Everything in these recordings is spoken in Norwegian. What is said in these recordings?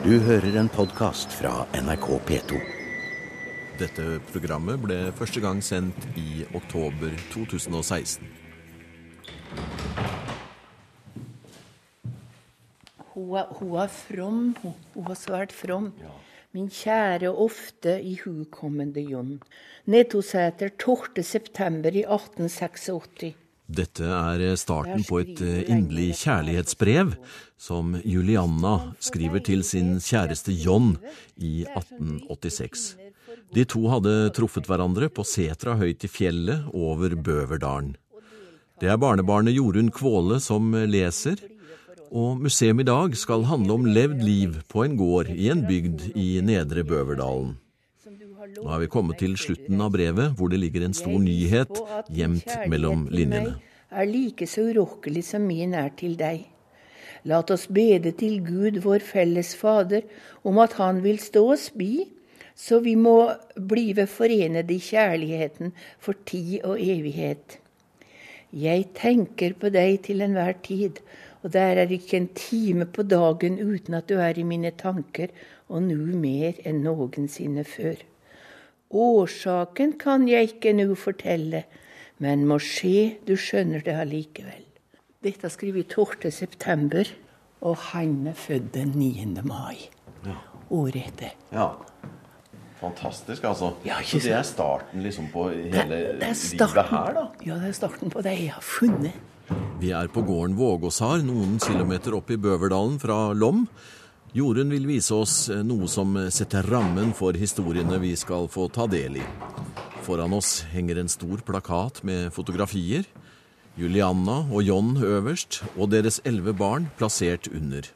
Du hører en podkast fra NRK P2. Dette programmet ble første gang sendt i oktober 2016. Hun er, hun er from, hun, hun var svært from. Min kjære ofte ihukommende Jon. Nettosæter 12. september i 1886. Dette er starten på et eh, inderlig kjærlighetsbrev som Julianna skriver til sin kjæreste John i 1886. De to hadde truffet hverandre på setra høyt i fjellet over Bøverdalen. Det er barnebarnet Jorunn Kvåle som leser, og museum i dag skal handle om levd liv på en gård i en bygd i Nedre Bøverdalen. Nå er vi kommet til slutten av brevet, hvor det ligger en stor nyhet gjemt mellom linjene. Er like så urokkelig som min er til deg. Lat oss bede til Gud, vår felles Fader, om at Han vil stå oss bi, så vi må blive forenede i kjærligheten for tid og evighet. Jeg tenker på deg til enhver tid, og der er ikke en time på dagen uten at du er i mine tanker, og nu mer enn noensinne før. Årsaken kan jeg ikke nå fortelle, men må skje, du skjønner det allikevel. Dette skriver 12. september, og han er født den 9. mai. Året etter. Ja. Fantastisk, altså. Ja, ikke Så det er starten liksom på hele Det er livet her, da? Ja, det er starten på det jeg har funnet. Vi er på gården Vågåsar, noen kilometer opp i Bøverdalen fra Lom. Jorunn vil vise oss eh, noe som setter rammen for historiene vi skal få ta del i. Foran oss henger en stor plakat med fotografier. Julianna og John øverst, og deres elleve barn plassert under.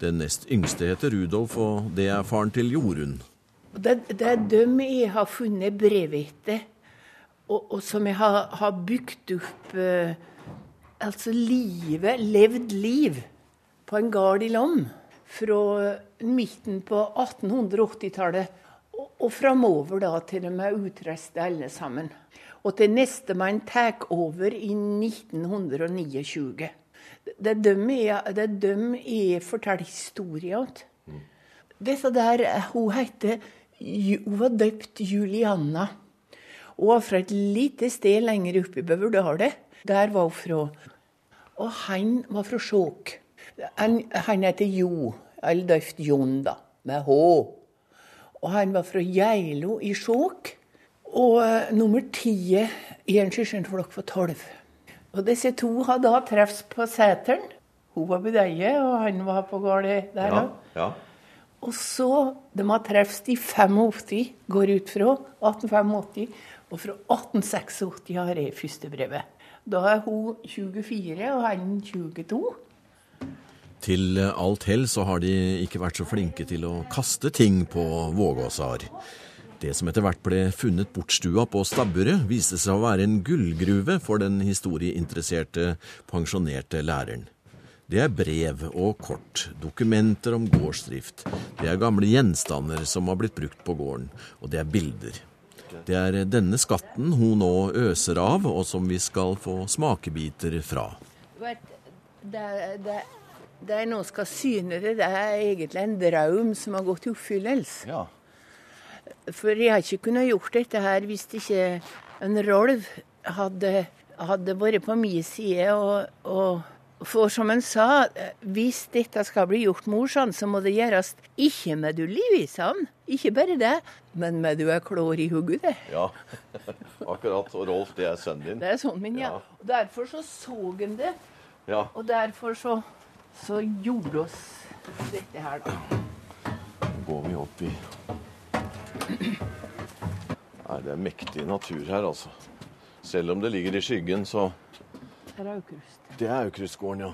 Den nest yngste heter Rudolf, og det er faren til Jorunn. Det, det er dem jeg har funnet brevet etter, og, og som jeg har, har bygd opp eh, Altså livet, levd liv, på en gard i Lom. Fra midten på 1880-tallet og, framover da til de er utreiste alle sammen. Og til nestemann tar over i 1929. Det er dem jeg, det er dem jeg forteller historien til. Dette der, hun heter Hun var døpt Julianna. Hun var fra et lite sted lenger oppe i Bøverdalen. Der var hun fra. Og han var fra Skjåk. Han, han heter Jo, eller døpt Jon, da, med H. Og han var fra Geilo i Skjåk. Og uh, nummer ti i en søskenflokk på tolv. Og disse to hadde da treffes på seteren. Hun var på Deie, og han var på gården der òg. ja. Og så De har treffes i 85, går ut fra 1885. Og fra 1886 har jeg første brevet. Da er hun 24, og han 22. Til alt hell så har de ikke vært så flinke til å kaste ting på Vågåsar. Det som etter hvert ble funnet bortstua på stabburet, viste seg å være en gullgruve for den historieinteresserte pensjonerte læreren. Det er brev og kort, dokumenter om gårdsdrift, det er gamle gjenstander som har blitt brukt på gården, og det er bilder. Det er denne skatten hun nå øser av, og som vi skal få smakebiter fra. But det, det, det jeg nå skal syne det, det er egentlig en drøm som har gått i oppfyllelse. Ja. For jeg har ikke kunnet gjort dette her hvis ikke en Rolf hadde, hadde vært på min side. Og, og for som han sa, hvis dette skal bli gjort morsomt, så må det gjøres ikke med du livisene, ikke bare det, men med du er klår i hugget, det. Ja, akkurat. Og Rolf, det er sønnen din. Det er sønnen min, ja. Ja. Og derfor så så han det, Ja. og derfor så, så gjorde oss dette her, da. Nå går vi opp i Nei, det er mektig natur her, altså. Selv om det ligger i skyggen, så Her er Aukrust. Det er Aukrustgården, ja.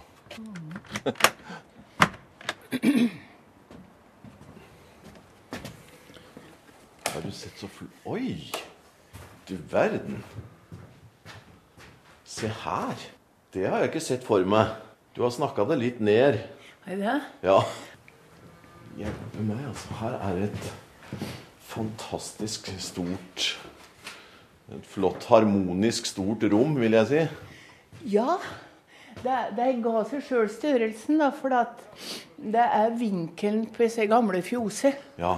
Har du sett så fl... Oi! Du verden. Se her. Det har jeg ikke sett for meg. Du har snakka det litt ned. Er det? Ja. Hjelpe meg, altså. Her er et fantastisk stort Et flott, harmonisk stort rom, vil jeg si. Ja. det, de ga seg sjøl størrelsen, da, for det er vinkelen på disse gamle fjosene. Ja.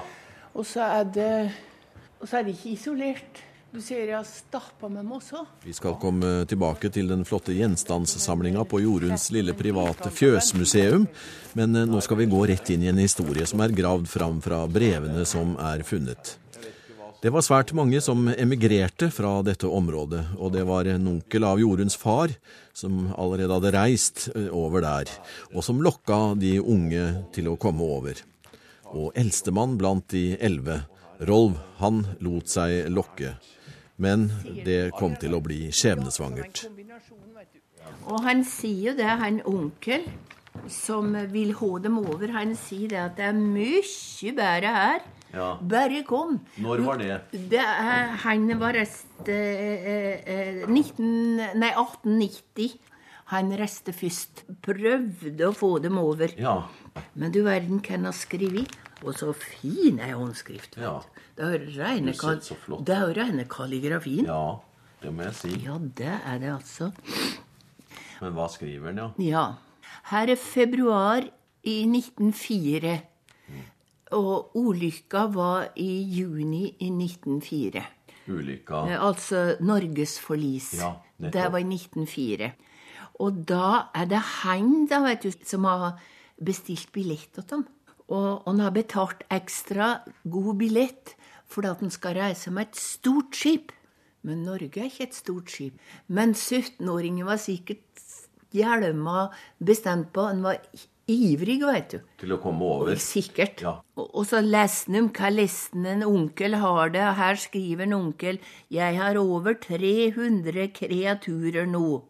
Og så er det og så er det ikke isolert. Du ser jeg har stappa med mosse. Vi skal komme tilbake til den flotte gjenstandssamlinga på Joruns lille private fjøsmuseum, men eh, nå skal vi gå rett inn i en historie som er gravd fram fra brevene som er funnet. Det var svært mange som emigrerte fra dette området, og det var en onkel av Joruns far som allerede hadde reist eh, over der, og som lokka de unge til å komme over. Og eldstemann blant de elleve Rolv, han lot seg lokke. Men det kom til å bli skjebnesvangert. Og han sier jo det, han onkel som vil ha dem over, han sier det at det er mye bedre her. Ja. Bare kom. Når var det? Det er, han var rest eh, eh, 19, nei, 1890. Han reiste først. Prøvde å få dem over. Ja. Men du verden hvem har skrevet. Og så fin er håndskrift. Ja. Det er jo rene, jo rene kalligrafien. Ja, det må jeg si. Ja, det er det altså. Men hva skriver han, ja? Ja. Her er februar i 1904. Og ulykka var i juni i 1904. Ulykka. Eh, Altså Norges forlis. Ja, nettopp. det var i 1904. Og da er det han da, vet du, som har bestilt billett til dem. Og han har betalt ekstra god billett fordi at han skal reise med et stort skip. Men Norge er ikke et stort skip. Men 17-åringen var sikkert hjelma bestemt på. Han var ivrig, vet du. Til å komme over. Sikkert. Ja. Og, og så hun hva listen en onkel har det. Her skriver en onkel Jeg har over 300 kreaturer nå.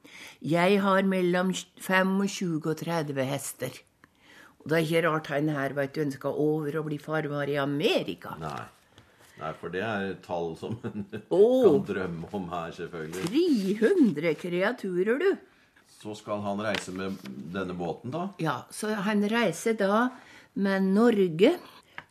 Jeg har mellom 25 og 30 hester. Og det er ikke rart han her vet du, ønska over å bli farvar i Amerika. Nei. Nei, for det er tall som en oh, kan drømme om her, selvfølgelig. 300 kreaturer, du. Så skal han reise med denne båten, da? Ja, så han reiser da med Norge,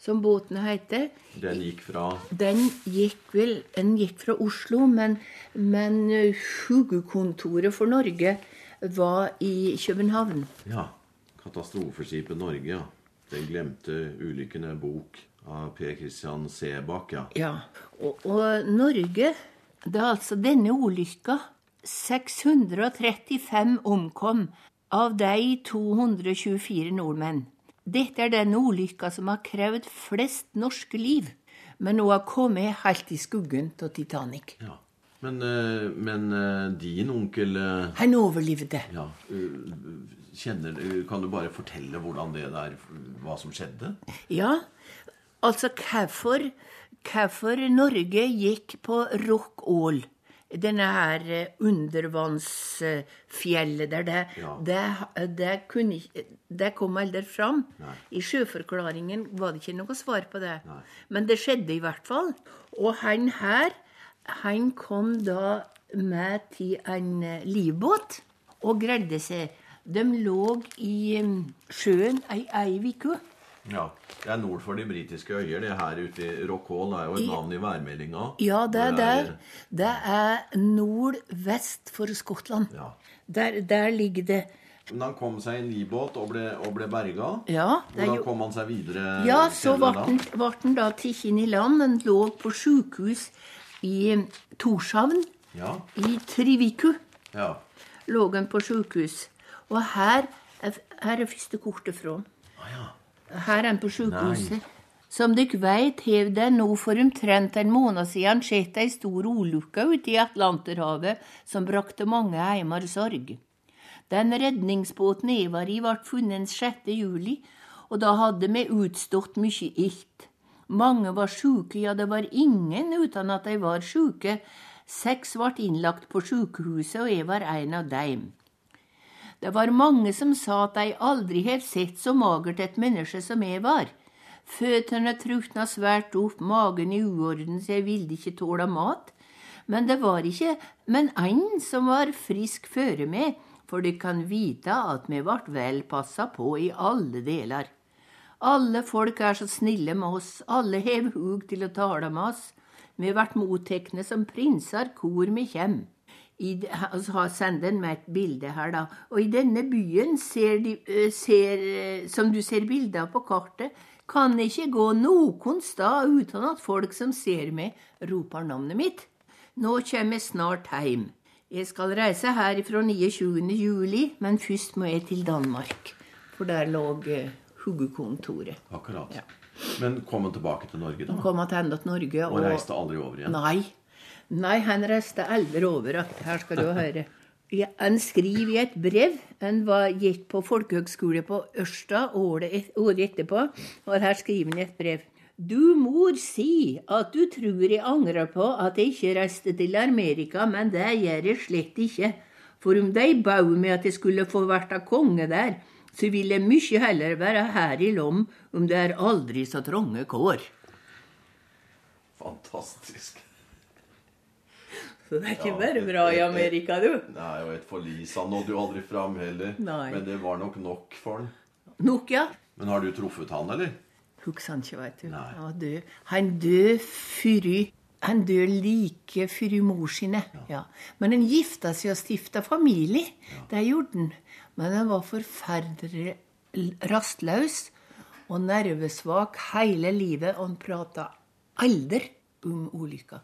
som båten heter. Den gikk fra Den gikk vel Den gikk fra Oslo, men, men eh, hovedkontoret for Norge var i København. Ja. Katastrofeskipet Norge, ja. Den glemte ulykken er bok av Per Christian Sebakk, ja. Ja. Og, og Norge Det er altså denne ulykka. 635 omkom. Av de 224 nordmenn. Dette er den ulykka som har krevd flest norske liv. Men nå har kommet helt i skuggen av Titanic. ja. Men, eh, men eh, din onkel eh, Han overlevde. Ja. Kjenner Kan du bare fortelle hvordan det der Hva som skjedde? Ja, altså hvorfor, hvorfor Norge gikk på Rock All, denne her eh, undervannsfjellet der, det, Ja. det, det, kunne, det kom aldri fram. I sjøforklaringen var det ikke noe svar på det. Men det skjedde i hvert fall. Og han her, han kom da med til en eh, livbåt og greide seg. De lå i eh, sjøen ei, uke. Ja. Det er nord for de britiske øyer. Det her ute i Rockall er jo et navn i værmeldinga. Ja, det er der. Det er nordvest for Skottland. Ja. Der, der ligger det Men han kom seg i en livbåt og ble, og ble berga. Ja, Hvordan jo kom han seg videre? Ja, så ble han da? tatt inn i land. Han lå på sjukehus i Torshavn. Ja. I Triviku ja. lå han på sjukehus. Og her er, her er første kortet fra. Ja. Her er han på sjukehuset. Som dere veit, har det nå for omtrent en måned siden skjedd ei stor ulykke ute i Atlanterhavet som brakte mange heimer sorg. Den redningsbåten jeg var i, ble funnet 6. juli, og da hadde vi utstått mye ilt. Mange var sjuke, ja, det var ingen uten at de var sjuke. Seks ble innlagt på sjukehuset, og jeg var en av dem. Det var mange som sa at de aldri har sett så magert et menneske som jeg var. Føttene trukna svært opp, magen i uorden, så jeg ville ikke tåle mat. Men det var ikke men en som var frisk føre meg, for de kan vite at vi ble vel passa på i alle deler. Alle folk er så snille med oss, alle hev hug til å tale med oss. Vi vert mottekne som prinser hvor vi kjem. I, altså, har- sender meg et bilde her, da. Og i denne byen ser de, ser, som du ser bilder på kartet, kan ikke gå noen sted uten at folk som ser meg, roper navnet mitt. Nå kommer jeg snart hjem. Jeg skal reise her fra 29. juli, men først må jeg til Danmark. For der lå huggekontoret. Akkurat. Men kom han tilbake til Norge, da? Han kom tilbake til Norge. Og reiste aldri over igjen? Nei. Nei, han reiste elver over att. Her skal du høre. Han skriver i et brev. Han var gitt på folkehøgskole på Ørsta året, etterpå. Og her skriver han i et brev. Du mor si at du tror jeg angrer på at jeg ikke reiste til Amerika, men det gjør jeg slett ikke. For om de bau meg at jeg skulle få vært konge der, så vil jeg mye heller være her i Lom om det er aldri så trange kår. Fantastisk. Så det er ikke bare bra i Amerika, du. Nei, og et forlis. Han nådde jo aldri fram heller. Nei. Men det var nok nok for han. Nok, ja. Men har du truffet han, eller? Husker han ikke, veit du. Nei. Han død. Han død fyri Han dør like før mor sine. Ja. Men han gifta seg og stifta familie. Det gjorde han. Men han var forferdelig rastløs og nervesvak hele livet, og han prata aldri om ulykka.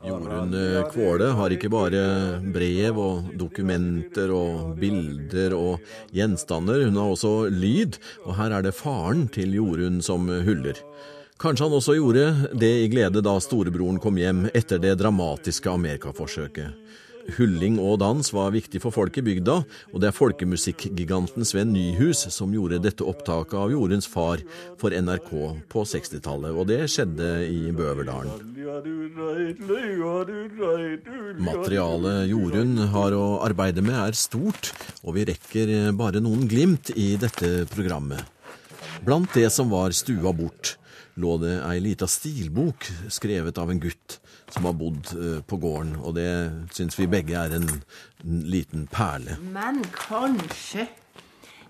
Jorunn Kvåle har ikke bare brev og dokumenter og bilder og gjenstander, hun har også lyd, og her er det faren til Jorunn som huller. Kanskje han også gjorde det i glede da storebroren kom hjem etter det dramatiske Amerikaforsøket. Hulling og dans var viktig for folk i bygda, og det er folkemusikkgiganten Sven Nyhus som gjorde dette opptaket av Jorunns far for NRK på 60-tallet, og det skjedde i Bøverdalen. Materialet Jorunn har å arbeide med er stort, og vi rekker bare noen glimt i dette programmet. Blant det som var stua bort, lå det ei lita stilbok skrevet av en gutt som har bodd eh, på gården, og det syns vi begge er en en liten perle. Men kanskje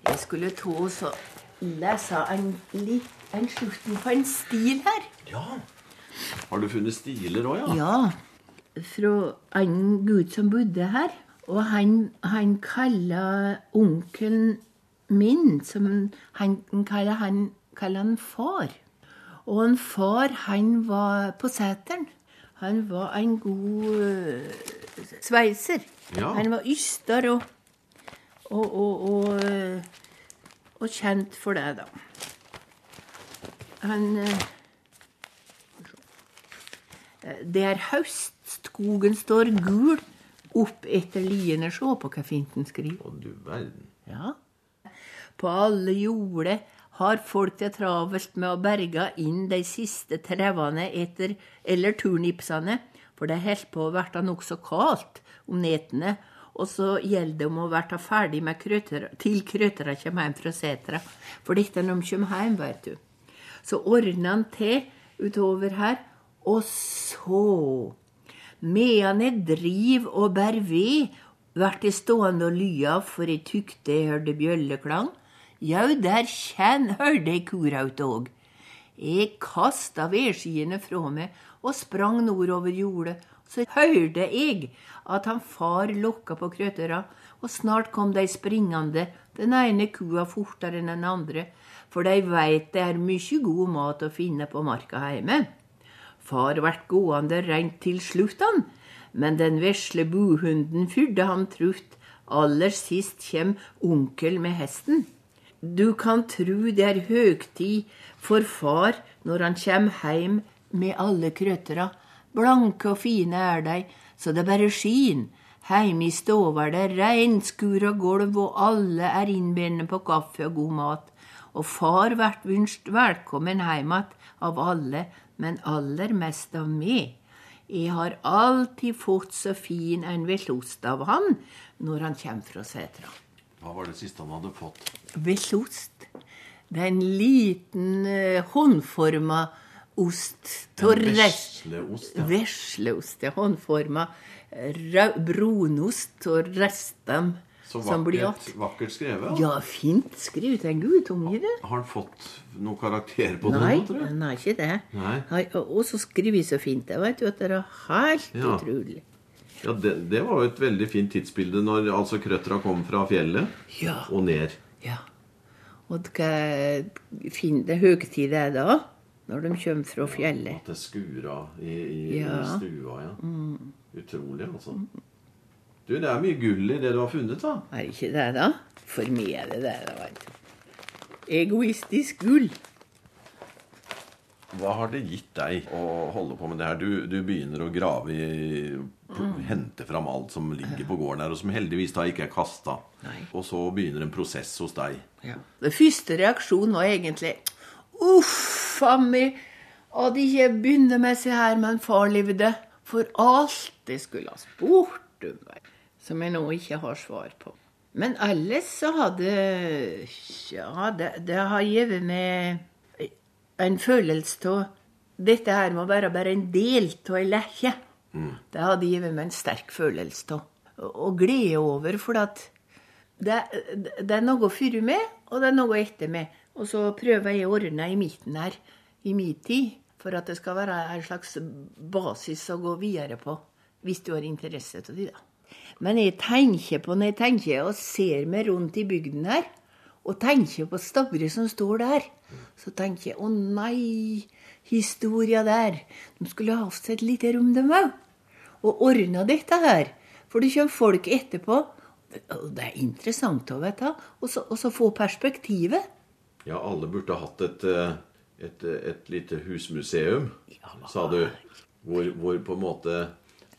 jeg skulle ta og så lese en, en slutten på en stil her. Ja. Har du funnet stiler òg, ja? Ja, fra en gud som bodde her. Og han, han kaller onkelen min, som han, han kaller han, kaller han far. Og en far, han var på seteren. Han var en god eh, sveiser. Ja. Han var yster og, og, og, og, eh, kjent for det, da. Han eh, det er høst, skogen står gul, opp etter liene. Se på hva fint den skriver. Å, du verden. Ja. På alle jorder har folk det travelt med å berge inn de siste trevene etter, eller turnipsene, for det holder på å bli nokså kaldt om nettene, og så gjelder det om å bli ferdig med krøtera, til krøtera kommer hjem fra setra, for dette når de kommer hjem, vet du. Så ordner han til utover her, og så Medan jeg driv og bær ved, vert jeg stående og lya, for jeg tykte jeg hørte bjølleklang. Jau, der kjenn hørte jeg kuraut òg. Jeg kasta vedskiene fra meg og sprang nordover jordet. Så hørte jeg at han far lokka på krøtera, og snart kom de springende, den ene kua fortere enn den andre, for de veit det er mye god mat å finne på marka heime. Far vart gående reint til slutt, han, men den vesle buhunden fyrde han trutt. Aller sist kjem onkel med hesten. Du kan tru det er høgtid for far når han kjem heim med alle krøtera. Blanke og fine er dei, så det bare skin. Heime i stova er det og gulv, og alle er innbindende på kaffe og god mat. Og far vert vunst velkommen heim att av alle, men aller mest av meg. Jeg har alltid fått så fin en velost av han når han kjem fra setra. Hva var det siste han hadde fått? Velost. Det er en liten uh, håndforma ost. av En vesleost, ja. Vesleost, ja. Håndforma brunost og restem Så vakkert, vakkert skrevet. Ja, fint skrevet. En gudunge, det. Har han fått noen karakter på det? Nei, tror jeg? han har ikke det. Nei. Nei, og så skriver så fint. Jeg vet jo at det er helt Ja. utrolig. Ja, det, det var jo et veldig fint tidsbilde når altså krøttera kom fra fjellet Ja. og ned. ja. Og hva fin høytid er da? Når de kommer fra fjellet. At det skura i, i, Ja. i stua, ja. Utrolig, altså. Du, det er mye gull i det du har funnet, da. Er det ikke det, da? For meg er det det, da, vet du. Egoistisk gull. Hva har det gitt deg å holde på med det her? Du, du begynner å grave i Hente fram alt som ligger på gården her, og som heldigvis da ikke er kasta. Og så begynner en prosess hos deg. Det første reaksjonen var egentlig Uff a meg, at de ikke begynner med seg her, men far levde. For alt det skulle ha spurt om, meg, som jeg nå ikke har svar på. Men ellers så hadde Ja, det, det har gitt meg en følelse av dette her må være bare en del av ei lekje. Det hadde gitt meg en sterk følelse av. Og glede over, for at det, det er noe før med, og det er noe etter med. Og så prøver jeg å ordne i midten her, i min tid, for at det skal være en slags basis å gå videre på, hvis du har interesse av det. da. Men jeg tenker på, når jeg tenker og ser meg rundt i bygden her, og tenker på Stavre som står der, så tenker jeg å nei, historia der. De skulle ha seg et lite rom, de òg. Og ordna dette her. For det kommer folk etterpå. Og det er interessant å vite. Og så, og så få perspektivet. Ja, alle burde hatt et, eh, et, et lite husmuseum, sa du. Hvor, hvor på en måte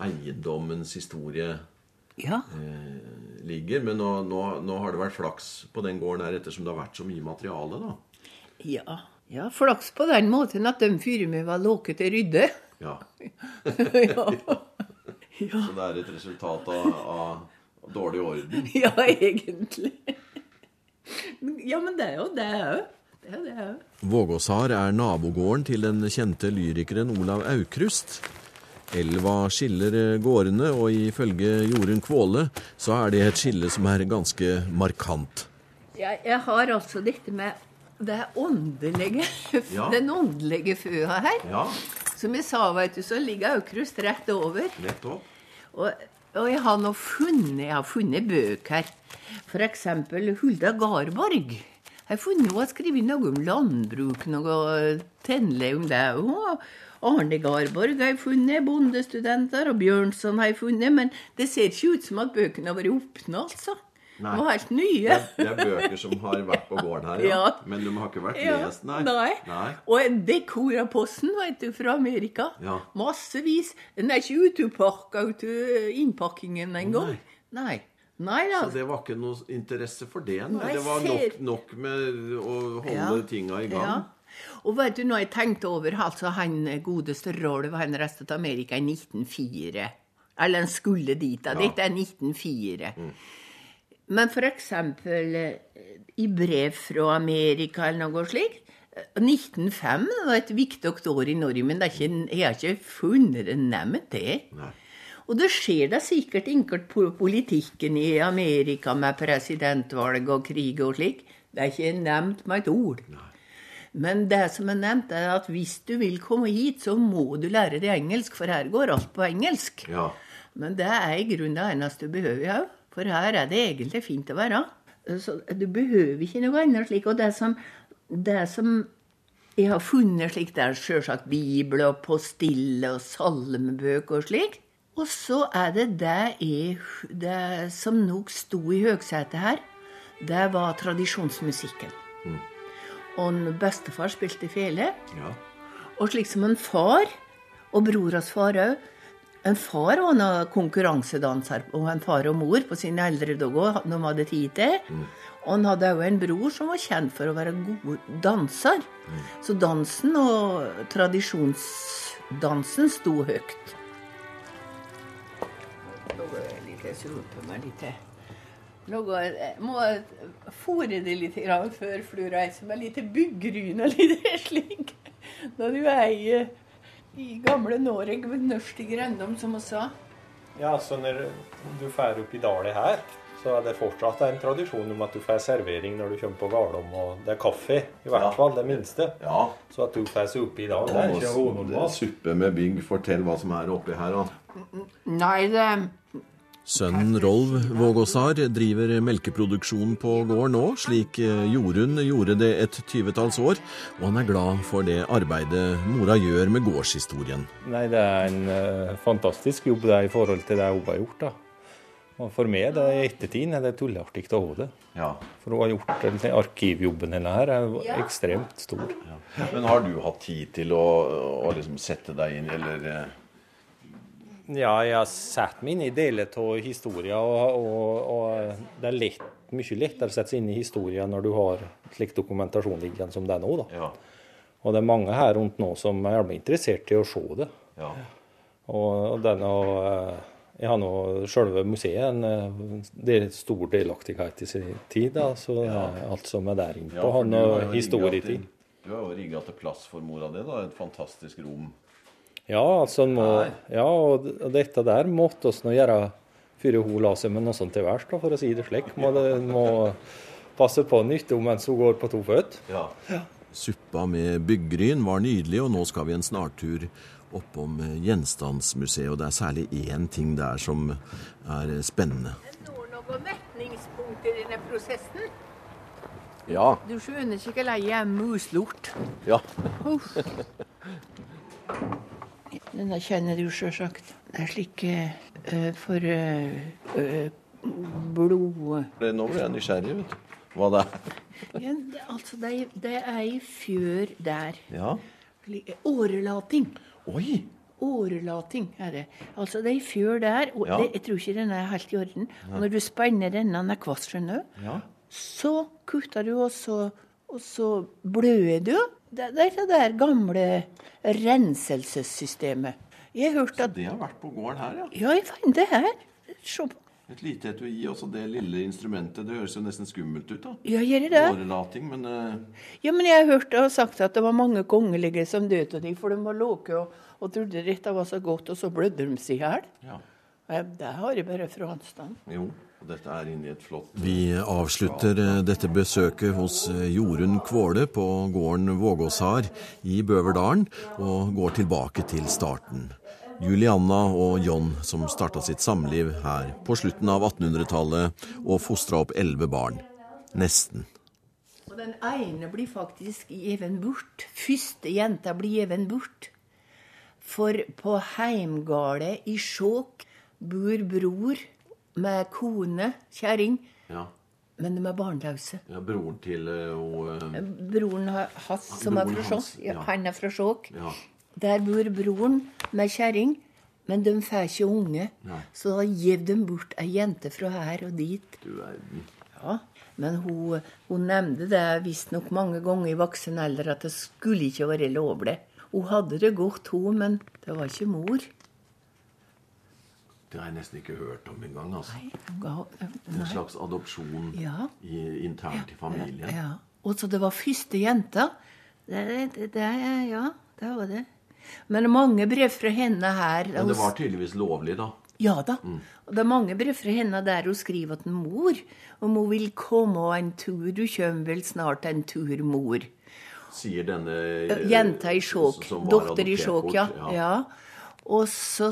eiendommens historie Ja. eh, ligger. Men nå, nå, nå har det vært flaks på den gården her ettersom det har vært så mye materiale, da. Ja. ja flaks på den måten at de fyrer med var låket til rydde. Ja. ja. ja. Så det er et resultat av, av dårlig orden. ja, egentlig. Ja, men det er jo det òg. Det det òg. Vågåsar er nabogården til den kjente lyrikeren Olav Aukrust. Elva skiller eh, gårdene, og ifølge Jorunn Kvåle så er det et skille som er ganske markant. Jeg, jeg har altså dette med det åndelige, Ja. den åndelige føa her. Ja, Som jeg sa, vet du, så ligger Aukrust rett over. nettopp. Og, og jeg har nå funnet, jeg har funnet bøker. For eksempel Hulda Garborg. Jeg har funnet hun har skrevet noe om landbruk, noe tennelig om det. Og Arne Garborg har jeg funnet, bondestudenter, og Bjørnson har jeg funnet. Men det ser ikke ut som at bøkene har vært åpna, altså. Nei. De var helt nye. Det, er bøker som har vært på gården her, ja. Ja. Men de har ikke vært Ja, lest, nei. nei. Nei. Og en dekoraposten, vet du, fra Amerika. Ja. Massevis. Den er ikke utepakka ut av innpakkingen engang. Nei. Nei da. Så det var ikke noe interesse for det? Nei. Nei, Det var nok, nok med å holde Ja. tinga i gang? Ja. Og vet du, når jeg tenkte over altså han godeste Rolf, han reiste til Amerika i 1904. Eller han skulle dit, da. Ja. Dette er 1904. Men for eksempel eh, i brev fra Amerika eller noe slikt. eh, 1905 var et viktig år i Norge, men ikke, jeg har ikke funnet det nevnt, det. Nei. Og det skjer da sikkert enkelt på politikken i Amerika med presidentvalg og krig og slik. Det er ikke nevnt med et ord. Men det som er nevnt, er at hvis du vil komme hit, så må du lære deg engelsk, for her går alt på engelsk. Ja. Men det er i grunnen det eneste du behøver òg, for her er det egentlig fint å være. Så du behøver ikke noe annet slik. Og det som, det som jeg har funnet slik, det er sjølsagt Bibel og postille og salmebøker og slik. Og så er det det, jeg, det som nok sto i høgsetet her, det var tradisjonsmusikken. Og en bestefar spilte fele. ja. Og slik som en far, og bror hans far òg, En far var en konkurransedanser, og en far og mor på sine eldre dager de hadde tid til. Og han hadde òg en bror som var kjent for å være god danser. Så dansen og tradisjonsdansen sto høyt. Nå går jeg litt, jeg på meg litt til. Jeg, jeg må fôre det litt grann før du reiser med litt byggryn og litt slik. Når du er i, i gamle Norge med Nørstig grendom, som hun sa. Ja, så når du drar opp i dalen her, så er det fortsatt en tradisjon om at du får servering når du kommer på Garlom, og det er kaffe, i hvert Ja. fall, det minste. Ja. Så at du får seg oppi i dag, det er ikke er suppe med bygg. Fortell hva som er oppi her, da. Nei, det Sønnen Rolv Vågåsar driver melkeproduksjon på gården nå, slik eh, Jorunn gjorde det et tyvetalls år, og han er glad for det arbeidet mora gjør med gårdshistorien. Nei, det er en eh, fantastisk jobb det i forhold til det hun har gjort. da. Og For meg det i ettertid er det tulleartig å ha det. Ja. For hun har gjort den arkivjobben hennes her er ekstremt stor. Men har du hatt tid til å, å liksom sette deg inn, eller eh, Ja, jeg satt meg inn i deler av historien, og, og, og det er lett, mye lettere å sette seg inn i historien når du har slik dokumentasjon liggende som det er nå. da. Ja. Og det er mange her rundt nå som er interessert i å se det. ja. Og, og denne, eh, jeg har nå selve museet en eh, del, stor delaktighet i sin tid, da, så ja. alt som er der inne på, har noe historietid. Du har jo rigga til plass for mora di, da. Et fantastisk rom. Ja, altså må, ja, og dette der måtte oss nå gjøre før hun la seg med noe sånt til værs, for å si det slik. Må, det, må passe på nytta mens hun går på to føtter. Ja. Suppa med byggryn var nydelig, og nå skal vi en snartur oppom eh, Gjenstandsmuseet. Og det er særlig én ting der som er spennende. når noen metningspunkter i denne prosessen. Ja. Du skjønner ikke hvor lei jeg er muslort. ja. Denne kjenner du sjølsagt. Det er slik uh, for uh, eh, blod... Nå ble jeg nysgjerrig, vet du. Hva det er. Ja, det, altså, det det er ei fjør der. Ja. Årelating. Oi! Årelating er det. Altså, det er ei fjør der, og Ja. det, jeg tror ikke den er helt i orden. Og når du spenner denne, den er kvast, skjønner du, Ja. så kutter du, og så, og så bløder du. Det, det er det der gamle renselsessystemet. Jeg har hørt Så det har vært på gården her, ja. Ja, jeg fant det her. Se på. Et lite etui, også det lille instrumentet. Det høres jo nesten skummelt ut, da. Ja, gjør det? Årelating, men uh... Ja, men jeg har hørt og sagt at det var mange kongelige som døde av dem, for de var låke og, og trodde dette var så godt, og så blødde de seg i hjel. ja. Ja, Det har jeg bare fra anstand. Jo. Er flott Vi avslutter eh, dette besøket hos eh, Jorunn Kvåle på gården Vågåsar i Bøverdalen, og går tilbake til starten. Julianna og John som starta sitt samliv her på slutten av 1800-tallet og fostra opp elleve barn. Nesten. Og den ene blir faktisk gjeven bort. Første jenta blir gjeven bort. For på heimgårdet i Skjåk bor bror med kone, kjerring, Ja. men de er barnløse. ja broren til eh, og uh, Broren ha- hans, som er fra Skjåk, ja. han er fra Skjåk. Ja. Der bor broren med kjerring, men de får ikke unge. Nei. Så da gir de bort ei jente fra her og dit. Du verden. Ja, men hun, hun nevnte det visstnok mange ganger i voksen alder at det skulle ikke være lovlig. Hun hadde det godt, hun, men det var ikke mor. Det har jeg nesten ikke hørt om engang. Altså. Nei, En slags adopsjon Ja. i, internt i familien. Ja. Og så det var første jenta. Det, det, det, ja, det var det. Men mange brev fra henne her Men det var tydeligvis lovlig, da. Ja da. Og det er mange brev fra henne der hun skriver til mor om hun vil komme en tur. Du kommer vel snart en tur, mor. Sier denne Jenta i Skjåk. Doktor i Skjåk, ja. ja. Og, så,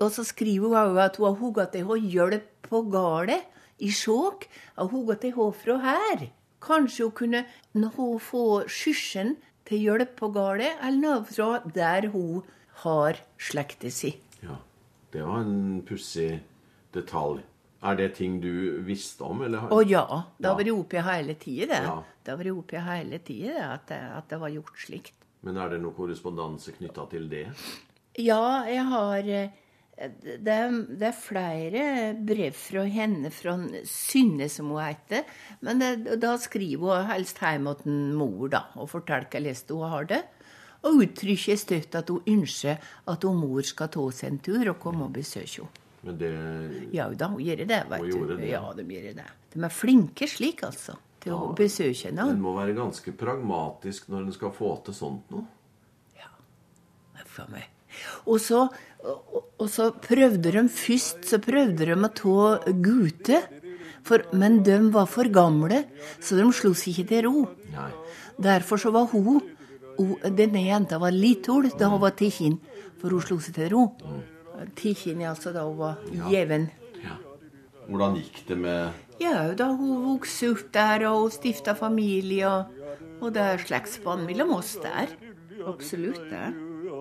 og så skriver hun at hun har hugget til henne hjelp på gården i Skjåk. Har hugget til henne fra her. Kanskje hun kunne nå hun få skysjen til hjelp på gården, eller noe fra der hun har slekta si. Ja. Det var en pussig detalj. Er det ting du visste om, eller? Å ja. Det har vært oppi hele tida, det. Ja. Det har vært oppi hele tida at, at det var gjort slikt. Men er det noe korrespondanse knytta til det? Ja, jeg har eh, Det er, det er flere brev fra henne, fra Synne, som hun heter. Men det, da skriver hun helst hjem til mor da, og forteller hvordan hun har det. Og uttrykker støtt at hun ønsker at hun mor skal ta seg en tur og komme og besøke henne. Men det Ja da, hun gjør det, vet Hun det. Ja, de gjør det. De er flinke slik, altså, til å besøke henne. En må være ganske pragmatisk når en skal få til sånt noe. er for meg. Og så, og, og så prøvde de først så prøvde de å ta Gute. Men de var for gamle, så de slo seg ikke til ro. Nei. Derfor så var hun, og Denne jenta var liten da hun var tikkinn, for hun slo seg til ro. Tikkinn, altså da hun var gjeven. Ja. Hvordan gikk det med Ja, da hun vokste opp der og stifta familie, og, og det er slektsbånd mellom oss der. Absolutt det.